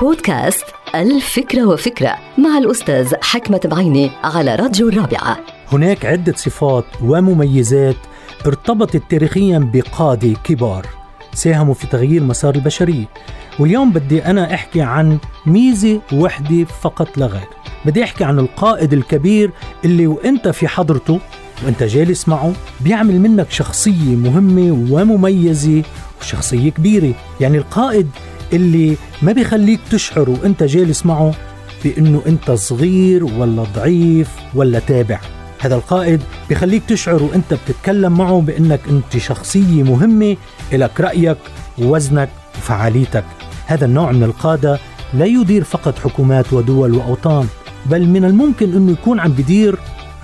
بودكاست الفكرة وفكرة مع الأستاذ حكمة بعيني على راديو الرابعة. هناك عدة صفات ومميزات ارتبطت تاريخيا بقادة كبار ساهموا في تغيير مسار البشرية. واليوم بدي أنا أحكي عن ميزة وحدة فقط لا غير. بدي أحكي عن القائد الكبير اللي وإنت في حضرته وإنت جالس معه بيعمل منك شخصية مهمة ومميزة وشخصية كبيرة. يعني القائد اللي ما بيخليك تشعر وانت جالس معه بأنه انت صغير ولا ضعيف ولا تابع. هذا القائد بيخليك تشعر وانت بتتكلم معه بأنك انت شخصية مهمة لك رأيك ووزنك وفعاليتك. هذا النوع من القادة لا يدير فقط حكومات ودول وأوطان بل من الممكن أنه يكون عم بدير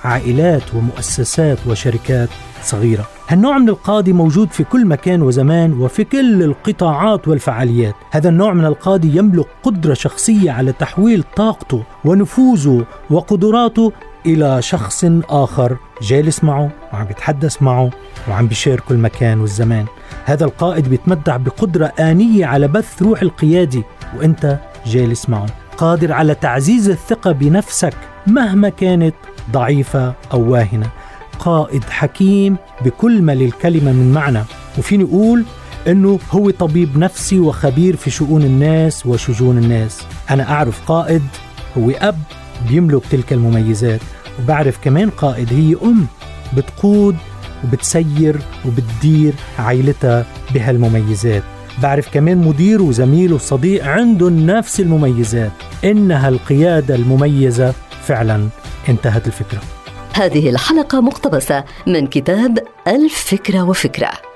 عائلات ومؤسسات وشركات صغيرة. هالنوع من القاضي موجود في كل مكان وزمان وفي كل القطاعات والفعاليات. هذا النوع من القاضي يملك قدرة شخصية على تحويل طاقته ونفوذه وقدراته إلى شخص آخر. جالس معه وعم بيتحدث معه وعم بيشارك المكان والزمان. هذا القائد بيتمتع بقدرة آنية على بث روح القيادي. وإنت جالس معه قادر على تعزيز الثقة بنفسك مهما كانت ضعيفة أو واهنة. قائد حكيم بكل ما للكلمة من معنى. وفيني أقول أنه هو طبيب نفسي وخبير في شؤون الناس وشجون الناس. أنا أعرف قائد هو أب بيملك تلك المميزات. وبعرف كمان قائد هي أم بتقود وبتسير وبتدير عائلتها بهالمميزات. بعرف كمان مدير وزميل وصديق عندهم نفس المميزات. إنها القيادة المميزة فعلا. انتهت الفكرة. هذه الحلقة مقتبسة من كتاب الفكرة وفكرة.